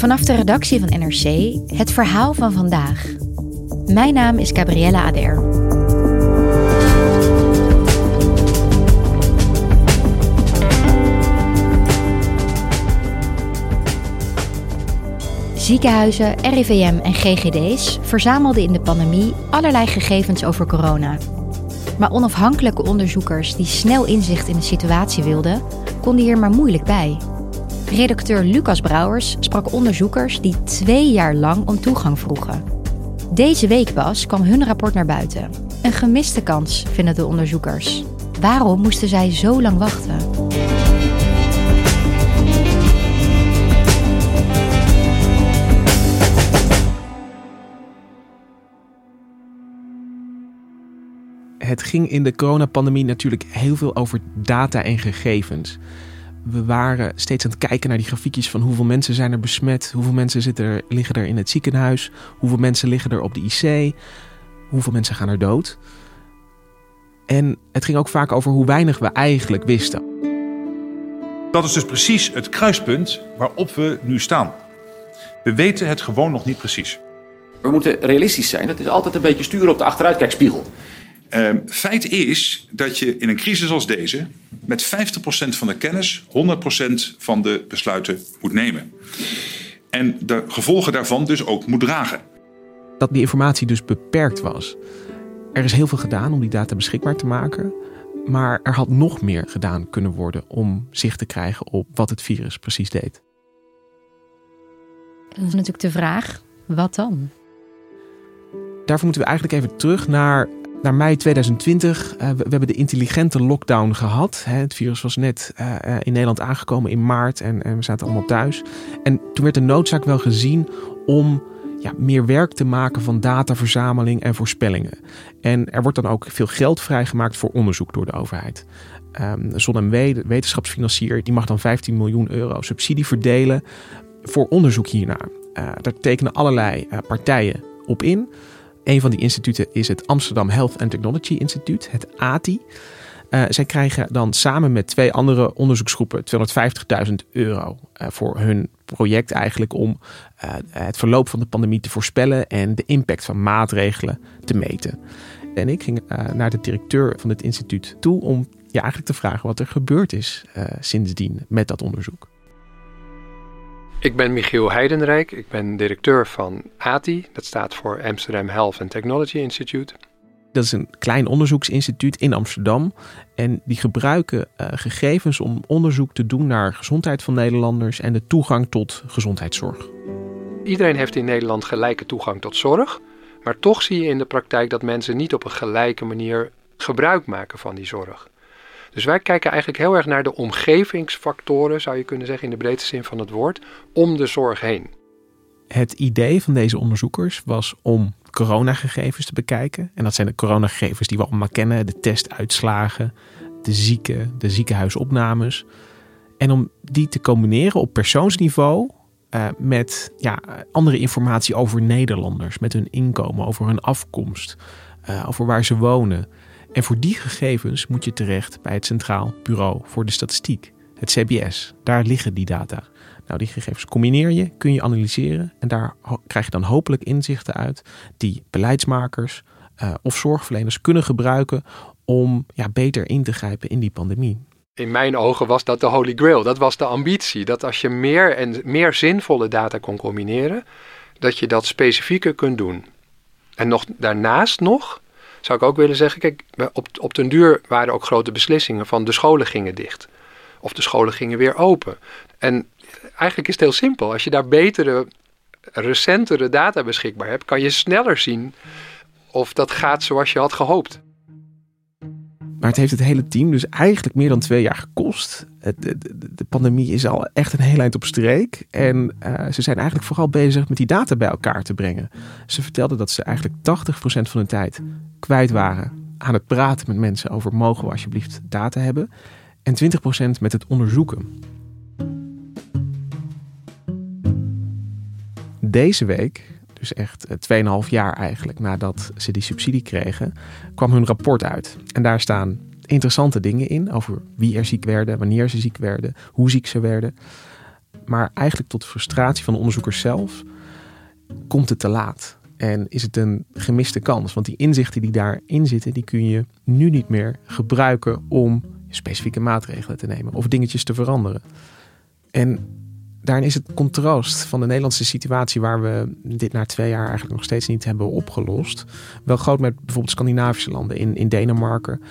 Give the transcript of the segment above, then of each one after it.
Vanaf de redactie van NRC het verhaal van vandaag. Mijn naam is Gabriella Ader. Ziekenhuizen, RIVM en GGD's verzamelden in de pandemie allerlei gegevens over corona. Maar onafhankelijke onderzoekers die snel inzicht in de situatie wilden, konden hier maar moeilijk bij. Redacteur Lucas Brouwers sprak onderzoekers die twee jaar lang om toegang vroegen. Deze week pas kwam hun rapport naar buiten. Een gemiste kans, vinden de onderzoekers. Waarom moesten zij zo lang wachten? Het ging in de coronapandemie natuurlijk heel veel over data en gegevens we waren steeds aan het kijken naar die grafiekjes van hoeveel mensen zijn er besmet, hoeveel mensen zitten er, liggen er in het ziekenhuis, hoeveel mensen liggen er op de IC, hoeveel mensen gaan er dood. En het ging ook vaak over hoe weinig we eigenlijk wisten. Dat is dus precies het kruispunt waarop we nu staan. We weten het gewoon nog niet precies. We moeten realistisch zijn. Dat is altijd een beetje sturen op de achteruitkijkspiegel. Uh, feit is dat je in een crisis als deze met 50% van de kennis 100% van de besluiten moet nemen. En de gevolgen daarvan dus ook moet dragen. Dat die informatie dus beperkt was. Er is heel veel gedaan om die data beschikbaar te maken. Maar er had nog meer gedaan kunnen worden om zicht te krijgen op wat het virus precies deed. Dat is natuurlijk de vraag, wat dan? Daarvoor moeten we eigenlijk even terug naar naar mei 2020, uh, we, we, hebben de intelligente lockdown gehad. Hè. Het virus was net uh, in Nederland aangekomen in maart en, en, we zaten allemaal thuis. En toen werd de noodzaak wel gezien om ja, meer werk te maken van dataverzameling en voorspellingen. En er wordt dan ook veel geld vrijgemaakt voor onderzoek door de overheid. Um, ZonMW, de wetenschapsfinancier, die mag dan 15 miljoen euro subsidie verdelen voor onderzoek hiernaar. Daar tekenen allerlei partijen op in. Een van die instituten is het Amsterdam Health and Technology Instituut, het ATI. Uh, zij krijgen dan samen met twee andere onderzoeksgroepen 250.000 euro uh, voor hun project eigenlijk om uh, het verloop van de pandemie te voorspellen en de impact van maatregelen te meten. En ik ging naar de directeur van het instituut toe om ja, eigenlijk te vragen wat er gebeurd is sindsdien met dat onderzoek. Ik ben Michiel Heidenrijk, ik ben directeur van ATI, dat staat voor Amsterdam Health and Technology Institute. Dat is een klein onderzoeksinstituut in Amsterdam. En die gebruiken uh, gegevens om onderzoek te doen naar gezondheid van Nederlanders en de toegang tot gezondheidszorg. Iedereen heeft in Nederland gelijke toegang tot zorg. Maar toch zie je in de praktijk dat mensen niet op een gelijke manier gebruik maken van die zorg. Dus wij kijken eigenlijk heel erg naar de omgevingsfactoren, zou je kunnen zeggen in de breedste zin van het woord, om de zorg heen. Het idee van deze onderzoekers was om coronagegevens te bekijken. En dat zijn de coronagegevens die we allemaal kennen: de testuitslagen, de zieken, de ziekenhuisopnames. En om die te combineren op persoonsniveau uh, met ja, andere informatie over Nederlanders, met hun inkomen, over hun afkomst, uh, over waar ze wonen. En voor die gegevens moet je terecht bij het Centraal Bureau voor de Statistiek, het CBS. Daar liggen die data. Nou, die gegevens combineer je, kun je analyseren en daar krijg je dan hopelijk inzichten uit die beleidsmakers uh, of zorgverleners kunnen gebruiken om ja, beter in te grijpen in die pandemie. In mijn ogen was dat de holy grail. Dat was de ambitie. Dat als je meer en meer zinvolle data kon combineren, dat je dat specifieker kunt doen. En nog daarnaast nog, zou ik ook willen zeggen, kijk, op, op den duur waren ook grote beslissingen van de scholen gingen dicht. Of de scholen gingen weer open. En eigenlijk is het heel simpel. Als je daar betere, recentere data beschikbaar hebt, kan je sneller zien of dat gaat zoals je had gehoopt. Maar het heeft het hele team dus eigenlijk meer dan twee jaar gekost. De, de, de pandemie is al echt een heel eind op streek. En uh, ze zijn eigenlijk vooral bezig met die data bij elkaar te brengen. Ze vertelden dat ze eigenlijk 80% van de tijd kwijt waren aan het praten met mensen over mogen we alsjeblieft data hebben. En 20% met het onderzoeken. Deze week dus echt 2,5 eh, jaar eigenlijk nadat ze die subsidie kregen, kwam hun rapport uit. En daar staan interessante dingen in over wie er ziek werden, wanneer ze ziek werden, hoe ziek ze werden. Maar eigenlijk tot frustratie van de onderzoekers zelf komt het te laat. En is het een gemiste kans? Want die inzichten die daarin zitten, die kun je nu niet meer gebruiken om specifieke maatregelen te nemen of dingetjes te veranderen. En daarin is het contrast van de Nederlandse situatie, waar we dit na twee jaar eigenlijk nog steeds niet hebben opgelost, wel groot met bijvoorbeeld Scandinavische landen. In, in Denemarken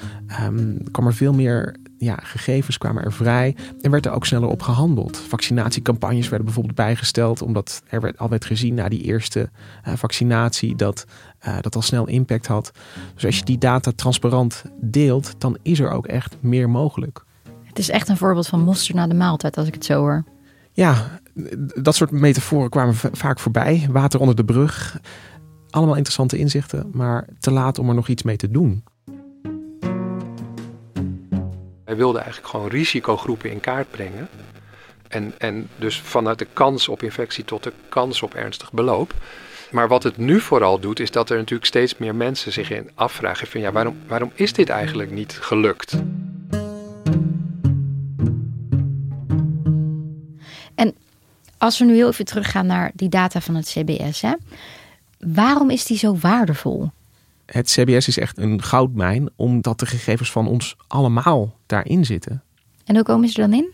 um, kwam er veel meer ja, gegevens kwamen er vrij en werd er ook sneller op gehandeld. Vaccinatiecampagnes werden bijvoorbeeld bijgesteld, omdat er werd, al werd gezien na die eerste uh, vaccinatie dat uh, dat al snel impact had. Dus als je die data transparant deelt, dan is er ook echt meer mogelijk. Het is echt een voorbeeld van monster na de maaltijd, als ik het zo hoor ja, dat soort metaforen kwamen vaak voorbij. Water onder de brug. Allemaal interessante inzichten, maar te laat om er nog iets mee te doen. Wij wilden eigenlijk gewoon risicogroepen in kaart brengen. En, en dus vanuit de kans op infectie tot de kans op ernstig beloop. Maar wat het nu vooral doet, is dat er natuurlijk steeds meer mensen zich in afvragen: van ja, waarom, waarom is dit eigenlijk niet gelukt? Als we nu heel even teruggaan naar die data van het CBS, hè, waarom is die zo waardevol? Het CBS is echt een goudmijn, omdat de gegevens van ons allemaal daarin zitten. En hoe komen ze dan in?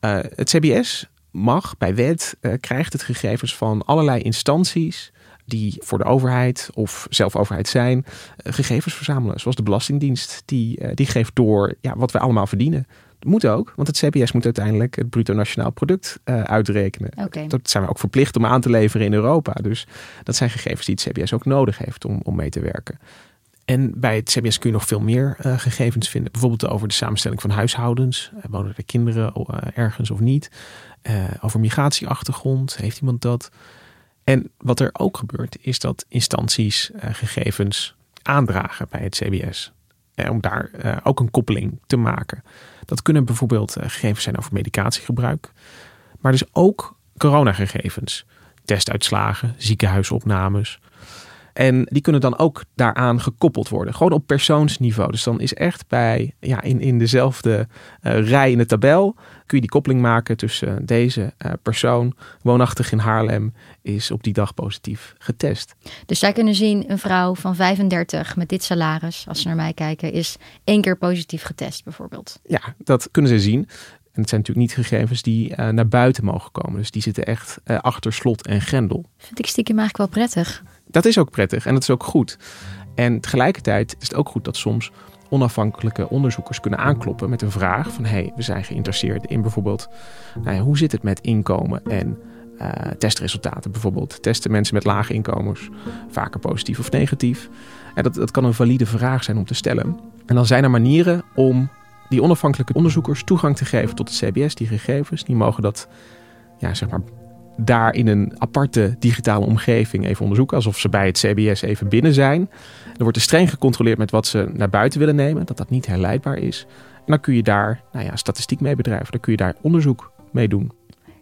Uh, het CBS mag bij wet, uh, krijgt het gegevens van allerlei instanties die voor de overheid of zelfoverheid zijn, uh, gegevens verzamelen. Zoals de Belastingdienst, die, die geeft door ja, wat wij allemaal verdienen. Moet ook, want het CBS moet uiteindelijk het bruto nationaal product uh, uitrekenen. Dat zijn we ook verplicht om aan te leveren in Europa. Dus dat zijn gegevens die het CBS ook nodig heeft om, om mee te werken. En bij het CBS kun je nog veel meer uh, gegevens vinden. Bijvoorbeeld over de samenstelling van huishoudens. Uh, wonen er kinderen ergens of niet? over migratieachtergrond. Heeft iemand dat? En wat er ook gebeurt, is dat instanties gegevens aandragen bij het CBS. Om daar ook een koppeling te maken. Dat kunnen bijvoorbeeld eh, gegevens zijn over medicatiegebruik, maar dus ook coronagegevens, testuitslagen, ziekenhuisopnames. En die kunnen dan ook daaraan gekoppeld worden. Gewoon op persoonsniveau. Dus dan is echt bij, ja, in, in dezelfde uh, rij in de tabel. kun je die koppeling maken tussen deze uh, persoon, woonachtig in Haarlem, is op die dag positief getest. Dus zij kunnen zien, een vrouw van 35 met dit salaris, als ze naar mij kijken, is één keer positief getest, bijvoorbeeld. Ja, dat kunnen ze zien. En het zijn natuurlijk niet gegevens die uh, naar buiten mogen komen. Dus die zitten echt achter slot en grendel. Vind ik stiekem eigenlijk wel prettig dat is ook prettig en dat is ook goed. En tegelijkertijd is het ook goed dat soms onafhankelijke onderzoekers kunnen aankloppen met een vraag van hey, we zijn geïnteresseerd in bijvoorbeeld nou hoe zit het met inkomen en uh, testresultaten bijvoorbeeld. Testen mensen met lage inkomens vaker positief of negatief? En dat, dat kan een valide vraag zijn om te stellen. En dan zijn er manieren om die onafhankelijke onderzoekers toegang te geven tot het CBS, die gegevens. Die mogen dat ja, zeg maar daar in een aparte digitale omgeving even onderzoeken. Alsof ze bij het CBS even binnen zijn. Er wordt er streng gecontroleerd met wat ze naar buiten willen nemen. Dat dat niet herleidbaar is. En dan kun je daar nou ja, statistiek mee bedrijven. Dan kun je daar onderzoek mee doen.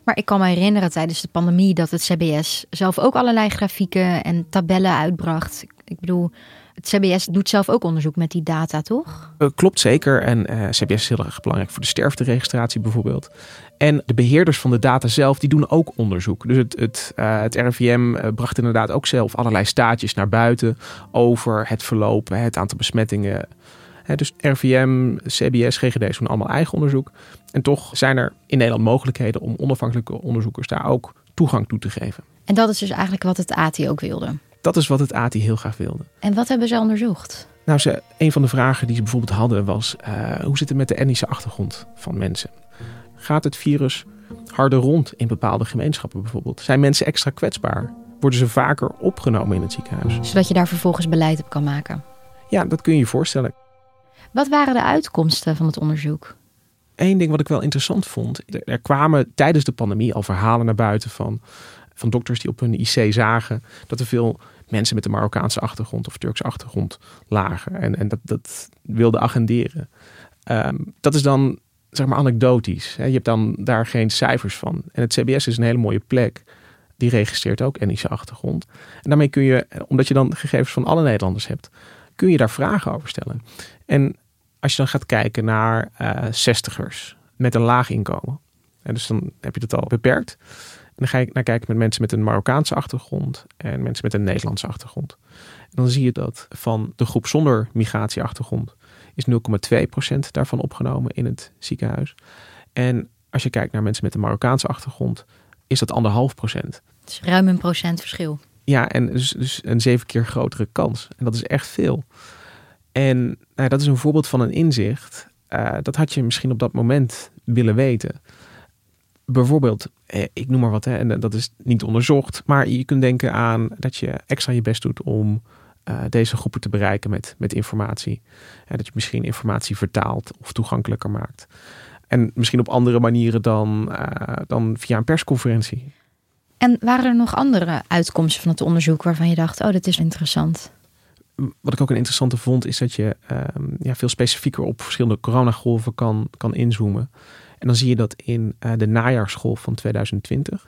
Maar ik kan me herinneren tijdens de pandemie dat het CBS zelf ook allerlei grafieken en tabellen uitbracht. Ik bedoel, het CBS doet zelf ook onderzoek met die data, toch? Uh, klopt zeker. En uh, eh, CBS is heel erg belangrijk voor de sterfteregistratie bijvoorbeeld. En de beheerders van de data zelf, die doen ook onderzoek. Dus het, het, uh, het RIVM bracht inderdaad ook zelf allerlei staatjes naar buiten over het verloop, het aantal besmettingen. dus RVM, CBS, GGD doen allemaal eigen onderzoek. En toch zijn er in Nederland mogelijkheden om onafhankelijke onderzoekers daar ook toegang toe te geven. En dat is dus eigenlijk wat het ATI ook wilde. Dat is wat het ATI heel graag wilde. En wat hebben ze onderzocht? Nou, ze, een van de vragen die ze bijvoorbeeld hadden was: uh, hoe zit het met de etnische achtergrond van mensen? Gaat het virus harder rond in bepaalde gemeenschappen bijvoorbeeld? Zijn mensen extra kwetsbaar? Worden ze vaker opgenomen in het ziekenhuis? Zodat je daar vervolgens beleid op kan maken. Ja, dat kun je je voorstellen. Wat waren de uitkomsten van het onderzoek? Eén ding wat ik wel interessant vond. Er kwamen tijdens de pandemie al verhalen naar buiten van, van dokters die op hun IC zagen dat er veel mensen met een Marokkaanse achtergrond of Turks achtergrond lagen. En, en dat, dat wilden agenderen. Ehm, dat is dan zeg maar anekdotisch. Je hebt dan daar geen cijfers van. En het CBS is een hele mooie plek. Die registreert ook Etnische achtergrond. En daarmee kun je, omdat je dan gegevens van alle Nederlanders hebt, kun je daar vragen over stellen. En als je dan gaat kijken naar uh, zestigers met een laag inkomen. En dus dan heb je dat al beperkt. En dan ga je naar kijken met mensen met een Marokkaanse achtergrond en mensen met een Nederlandse achtergrond. En dan zie je dat van de groep zonder migratieachtergrond is 0,2% daarvan opgenomen in het ziekenhuis. En als je kijkt naar mensen met een Marokkaanse achtergrond, is dat anderhalf procent. Het is ruim een procent verschil. Ja, en dus, dus een zeven keer grotere kans. En dat is echt veel. En nou, dat is een voorbeeld van een inzicht. Uh, dat had je misschien op dat moment willen weten. Bijvoorbeeld, eh, ik noem maar wat, hè, en dat is niet onderzocht, maar je kunt denken aan dat je extra je best doet om uh, deze groepen te bereiken met, met informatie. Uh, dat je misschien informatie vertaalt of toegankelijker maakt. En misschien op andere manieren dan, uh, dan via een persconferentie. En waren er nog andere uitkomsten van het onderzoek waarvan je dacht, oh, dat is interessant? Wat ik ook een interessante vond, is dat je ehm, ja, veel specifieker op verschillende coronagolven kan, kan inzoomen. En dan zie je dat in de najaarsgolf van 2020,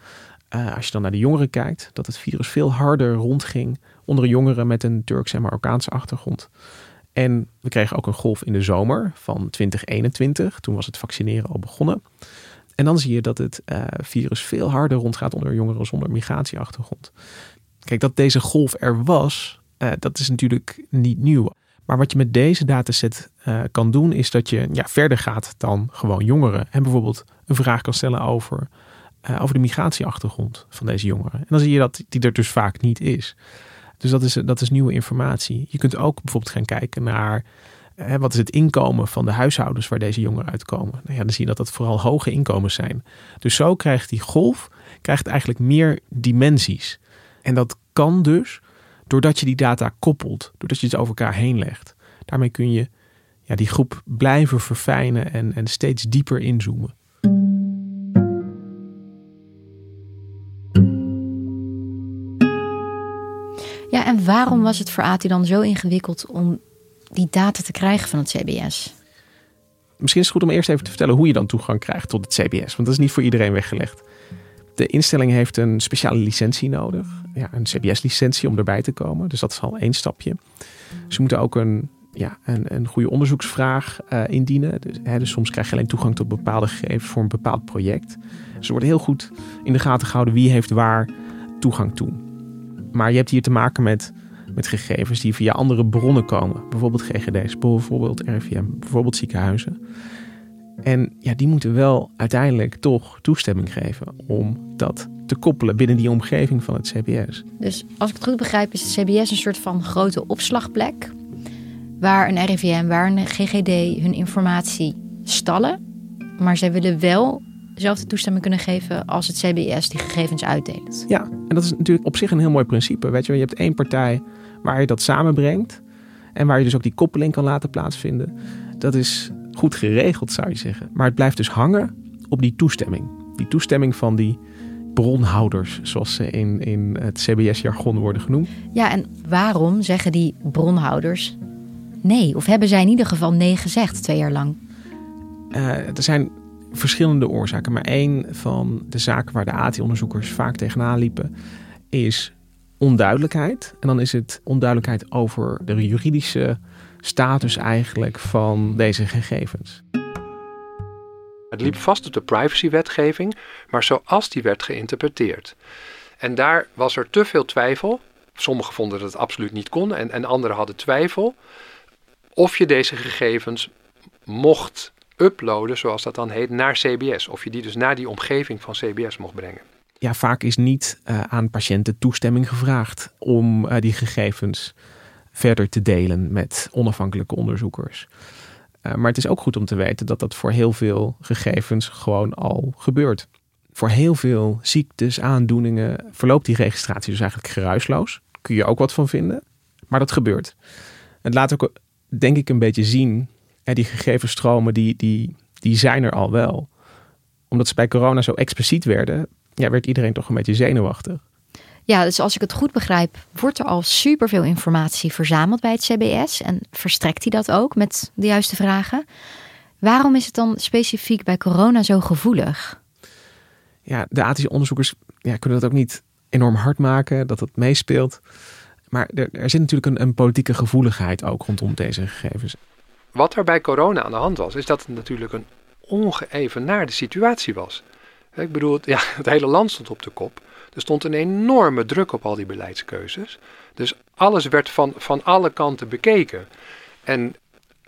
als je dan naar de jongeren kijkt, dat het virus veel harder rondging onder jongeren met een Turkse en Marokkaanse achtergrond. En we kregen ook een golf in de zomer van 2021. Toen was het vaccineren al begonnen. En dan zie je dat het uh, virus veel harder rondgaat onder jongeren zonder migratieachtergrond. Kijk, dat deze golf er was, uh, dat is natuurlijk niet nieuw. Maar wat je met deze dataset uh, kan doen, is dat je ja, verder gaat dan gewoon jongeren. En bijvoorbeeld een vraag kan stellen over, over de migratieachtergrond van deze jongeren. En dan zie je dat die er dus vaak niet is. Dus dat is, dat is nieuwe informatie. Je kunt ook bijvoorbeeld gaan kijken naar hè, wat is het inkomen van de huishoudens waar deze jongeren uitkomen. Nou ja, dan zie je dat dat vooral hoge inkomens zijn. Dus zo krijgt die golf krijgt eigenlijk meer dimensies. En dat kan dus doordat je die data koppelt, doordat je het over elkaar heen legt. Daarmee kun je ja, die groep blijven verfijnen en, en steeds dieper inzoomen. Ja, en waarom was het voor ATI dan zo ingewikkeld om die data te krijgen van het CBS? Misschien is het goed om eerst even te vertellen hoe je dan toegang krijgt tot het CBS, want dat is niet voor iedereen weggelegd. De instelling heeft een speciale licentie nodig, ja, een CBS-licentie om erbij te komen. Dus dat is al één stapje. Ze moeten ook een, ja, een, een goede onderzoeksvraag uh, indienen. Dus, hè, dus soms krijg je alleen toegang tot bepaalde gegevens voor een bepaald project. Er wordt heel goed in de gaten gehouden wie heeft waar toegang toe. Maar je hebt hier te maken met, met gegevens die via andere bronnen komen. Bijvoorbeeld GGD's, bijvoorbeeld RIVM, bijvoorbeeld ziekenhuizen. En ja, die moeten wel uiteindelijk toch toestemming geven om dat te koppelen binnen die omgeving van het CBS. Dus als ik het goed begrijp, is het CBS een soort van grote opslagplek. Waar een RIVM, waar een GGD hun informatie stallen. Maar zij willen wel dezelfde toestemming kunnen geven als het CBS die gegevens uitdeelt. Ja, en dat is natuurlijk op zich een heel mooi principe. Weet je, je hebt één partij waar je dat samenbrengt en waar je dus ook die koppeling kan laten plaatsvinden. Dat is goed geregeld, zou je zeggen. Maar het blijft dus hangen op die toestemming. Die toestemming van die bronhouders, zoals ze in, in het CBS-jargon worden genoemd. Ja, en waarom zeggen die bronhouders nee? Of hebben zij in ieder geval nee gezegd twee jaar lang? Uh, er zijn verschillende oorzaken. Maar één van de zaken waar de AT-onderzoekers vaak tegenaan liepen, is onduidelijkheid. En dan is het onduidelijkheid over de juridische status eigenlijk van deze gegevens. Het liep vast op de privacywetgeving, maar zoals die werd geïnterpreteerd. En daar was er te veel twijfel. Sommigen vonden dat het absoluut niet kon en, en anderen hadden twijfel of je deze gegevens mocht uploaden, zoals dat dan heet, naar CBS. Of je die dus naar die omgeving van CBS mocht brengen. Ja, vaak is niet uh, aan patiënten toestemming gevraagd om uh, die gegevens verder te delen met onafhankelijke onderzoekers. Uh, maar het is ook goed om te weten dat dat voor heel veel gegevens gewoon al gebeurt. Voor heel veel ziektes, aandoeningen verloopt die registratie dus eigenlijk geruisloos. Kun je ook wat van vinden, maar dat gebeurt. Het laat ook, denk ik, een beetje zien, hè, die gegevensstromen die, die, die zijn er al wel. Omdat ze bij corona zo expliciet werden, ja, werd iedereen toch een beetje zenuwachtig. Ja, dus als ik het goed begrijp, wordt er al superveel informatie verzameld bij het CBS en verstrekt hij dat ook met de juiste vragen. Waarom is het dan specifiek bij corona zo gevoelig? Ja, de ethische onderzoekers ja, kunnen dat ook niet enorm hard maken, dat het meespeelt. Maar er, er zit natuurlijk een, een, politieke gevoeligheid ook rondom deze gegevens. Wat er bij corona aan de hand was, is dat het natuurlijk een ongeëvenaarde situatie was. Ik bedoel, ja, het hele land stond op de kop. Er stond een enorme druk op al die beleidskeuzes. Dus alles werd van, van alle kanten bekeken. En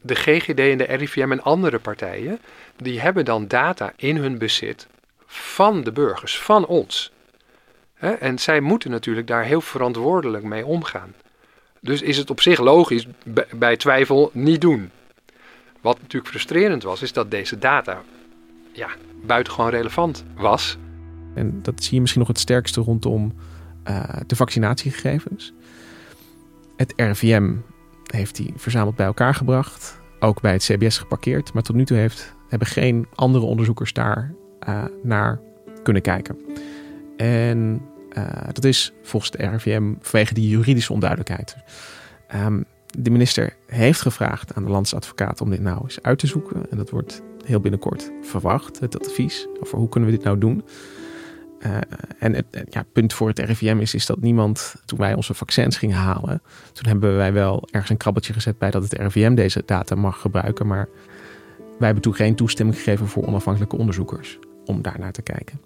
de GGD en de RIVM en andere partijen, die hebben dan data in hun bezit van de burgers, van ons. En zij moeten natuurlijk daar heel verantwoordelijk mee omgaan. Dus is het op zich logisch bij twijfel niet doen. Wat natuurlijk frustrerend was, is dat deze data ja, buitengewoon relevant was. En dat zie je misschien nog het sterkste rondom uh, de vaccinatiegegevens. Het RIVM heeft die verzameld bij elkaar gebracht. Ook bij het CBS geparkeerd. Maar tot nu toe heeft, hebben geen andere onderzoekers daar uh, naar kunnen kijken. En uh, dat is volgens de RIVM vanwege die juridische onduidelijkheid. Um, de minister heeft gevraagd aan de landsadvocaat om dit nou eens uit te zoeken. En dat wordt heel binnenkort verwacht, het advies over hoe kunnen we dit nou doen. Uh, en het ja, punt voor het RIVM is, is dat niemand, toen wij onze vaccins gingen halen, toen hebben wij wel ergens een krabbeltje gezet bij dat het RIVM deze data mag gebruiken. Maar wij hebben toen geen toestemming gegeven voor onafhankelijke onderzoekers om daar naar te kijken.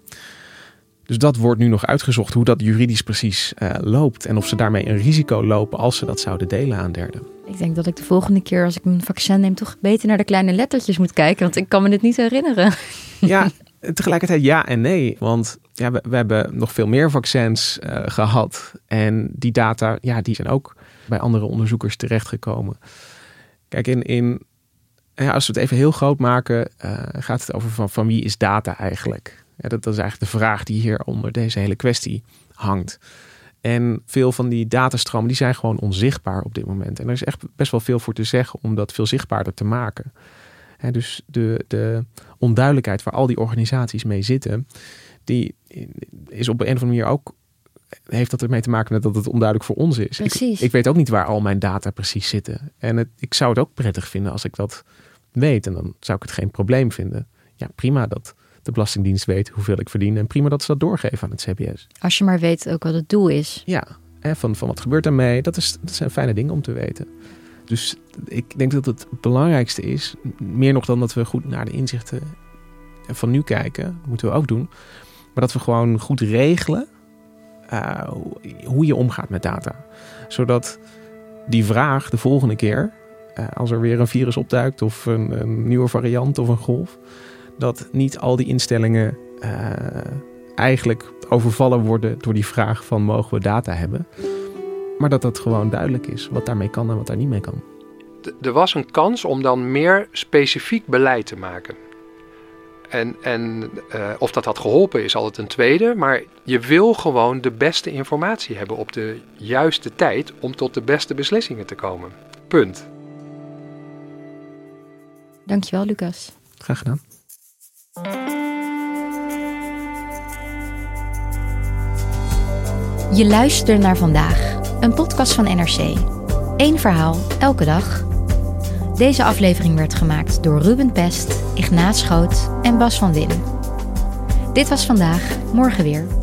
Dus dat wordt nu nog uitgezocht hoe dat juridisch precies uh, loopt. En of ze daarmee een risico lopen als ze dat zouden delen aan derden. Ik denk dat ik de volgende keer als ik een vaccin neem toch beter naar de kleine lettertjes moet kijken. Want ik kan me dit niet herinneren. Ja, tegelijkertijd ja en nee. Want ja, we, we hebben nog veel meer vaccins uh, gehad. En die data, ja, die zijn ook bij andere onderzoekers terechtgekomen. Kijk, in, in, ja, als we het even heel groot maken, uh, gaat het over van, van wie is data eigenlijk? Ja, dat, dat, is eigenlijk de vraag die hier onder deze hele kwestie hangt. En veel van die datastromen die zijn gewoon onzichtbaar op dit moment. En er is echt best wel veel voor te zeggen om dat veel zichtbaarder te maken. dus de, de onduidelijkheid waar al die organisaties mee zitten, die is op een of andere manier ook heeft dat ermee te maken met dat het onduidelijk voor ons is. Ik, ik, weet ook niet waar al mijn data precies zitten. En het, ik zou het ook prettig vinden als ik dat weet. En dan zou ik het geen probleem vinden. Ja, prima dat de Belastingdienst weet hoeveel ik verdien. En prima dat ze dat doorgeven aan het CBS. Als je maar weet ook wat het doel is. Ja, van, van wat gebeurt daarmee. Dat, is, dat zijn fijne dingen om te weten. Dus ik denk dat het belangrijkste is, meer nog dan dat we goed naar de inzichten van nu kijken, moeten we ook doen. Maar dat we gewoon goed regelen uh, hoe je omgaat met data. Zodat die vraag de volgende keer, uh, als er weer een virus opduikt of een, een nieuwe variant of een golf, dat niet al die instellingen uh, eigenlijk overvallen worden door die vraag van mogen we data hebben. Maar dat dat gewoon duidelijk is wat daarmee kan en wat daar niet mee kan. Er was een kans om dan meer specifiek beleid te maken. En, en uh, of dat had geholpen is altijd een tweede. Maar je wil gewoon de beste informatie hebben op de juiste tijd om tot de beste beslissingen te komen. Punt. Dankjewel, Lucas. Graag gedaan. Je luistert naar vandaag, een podcast van NRC. Eén verhaal, elke dag. Deze aflevering werd gemaakt door Ruben Pest, Ignaat Schoot en Bas van Willen. Dit was vandaag, morgen weer.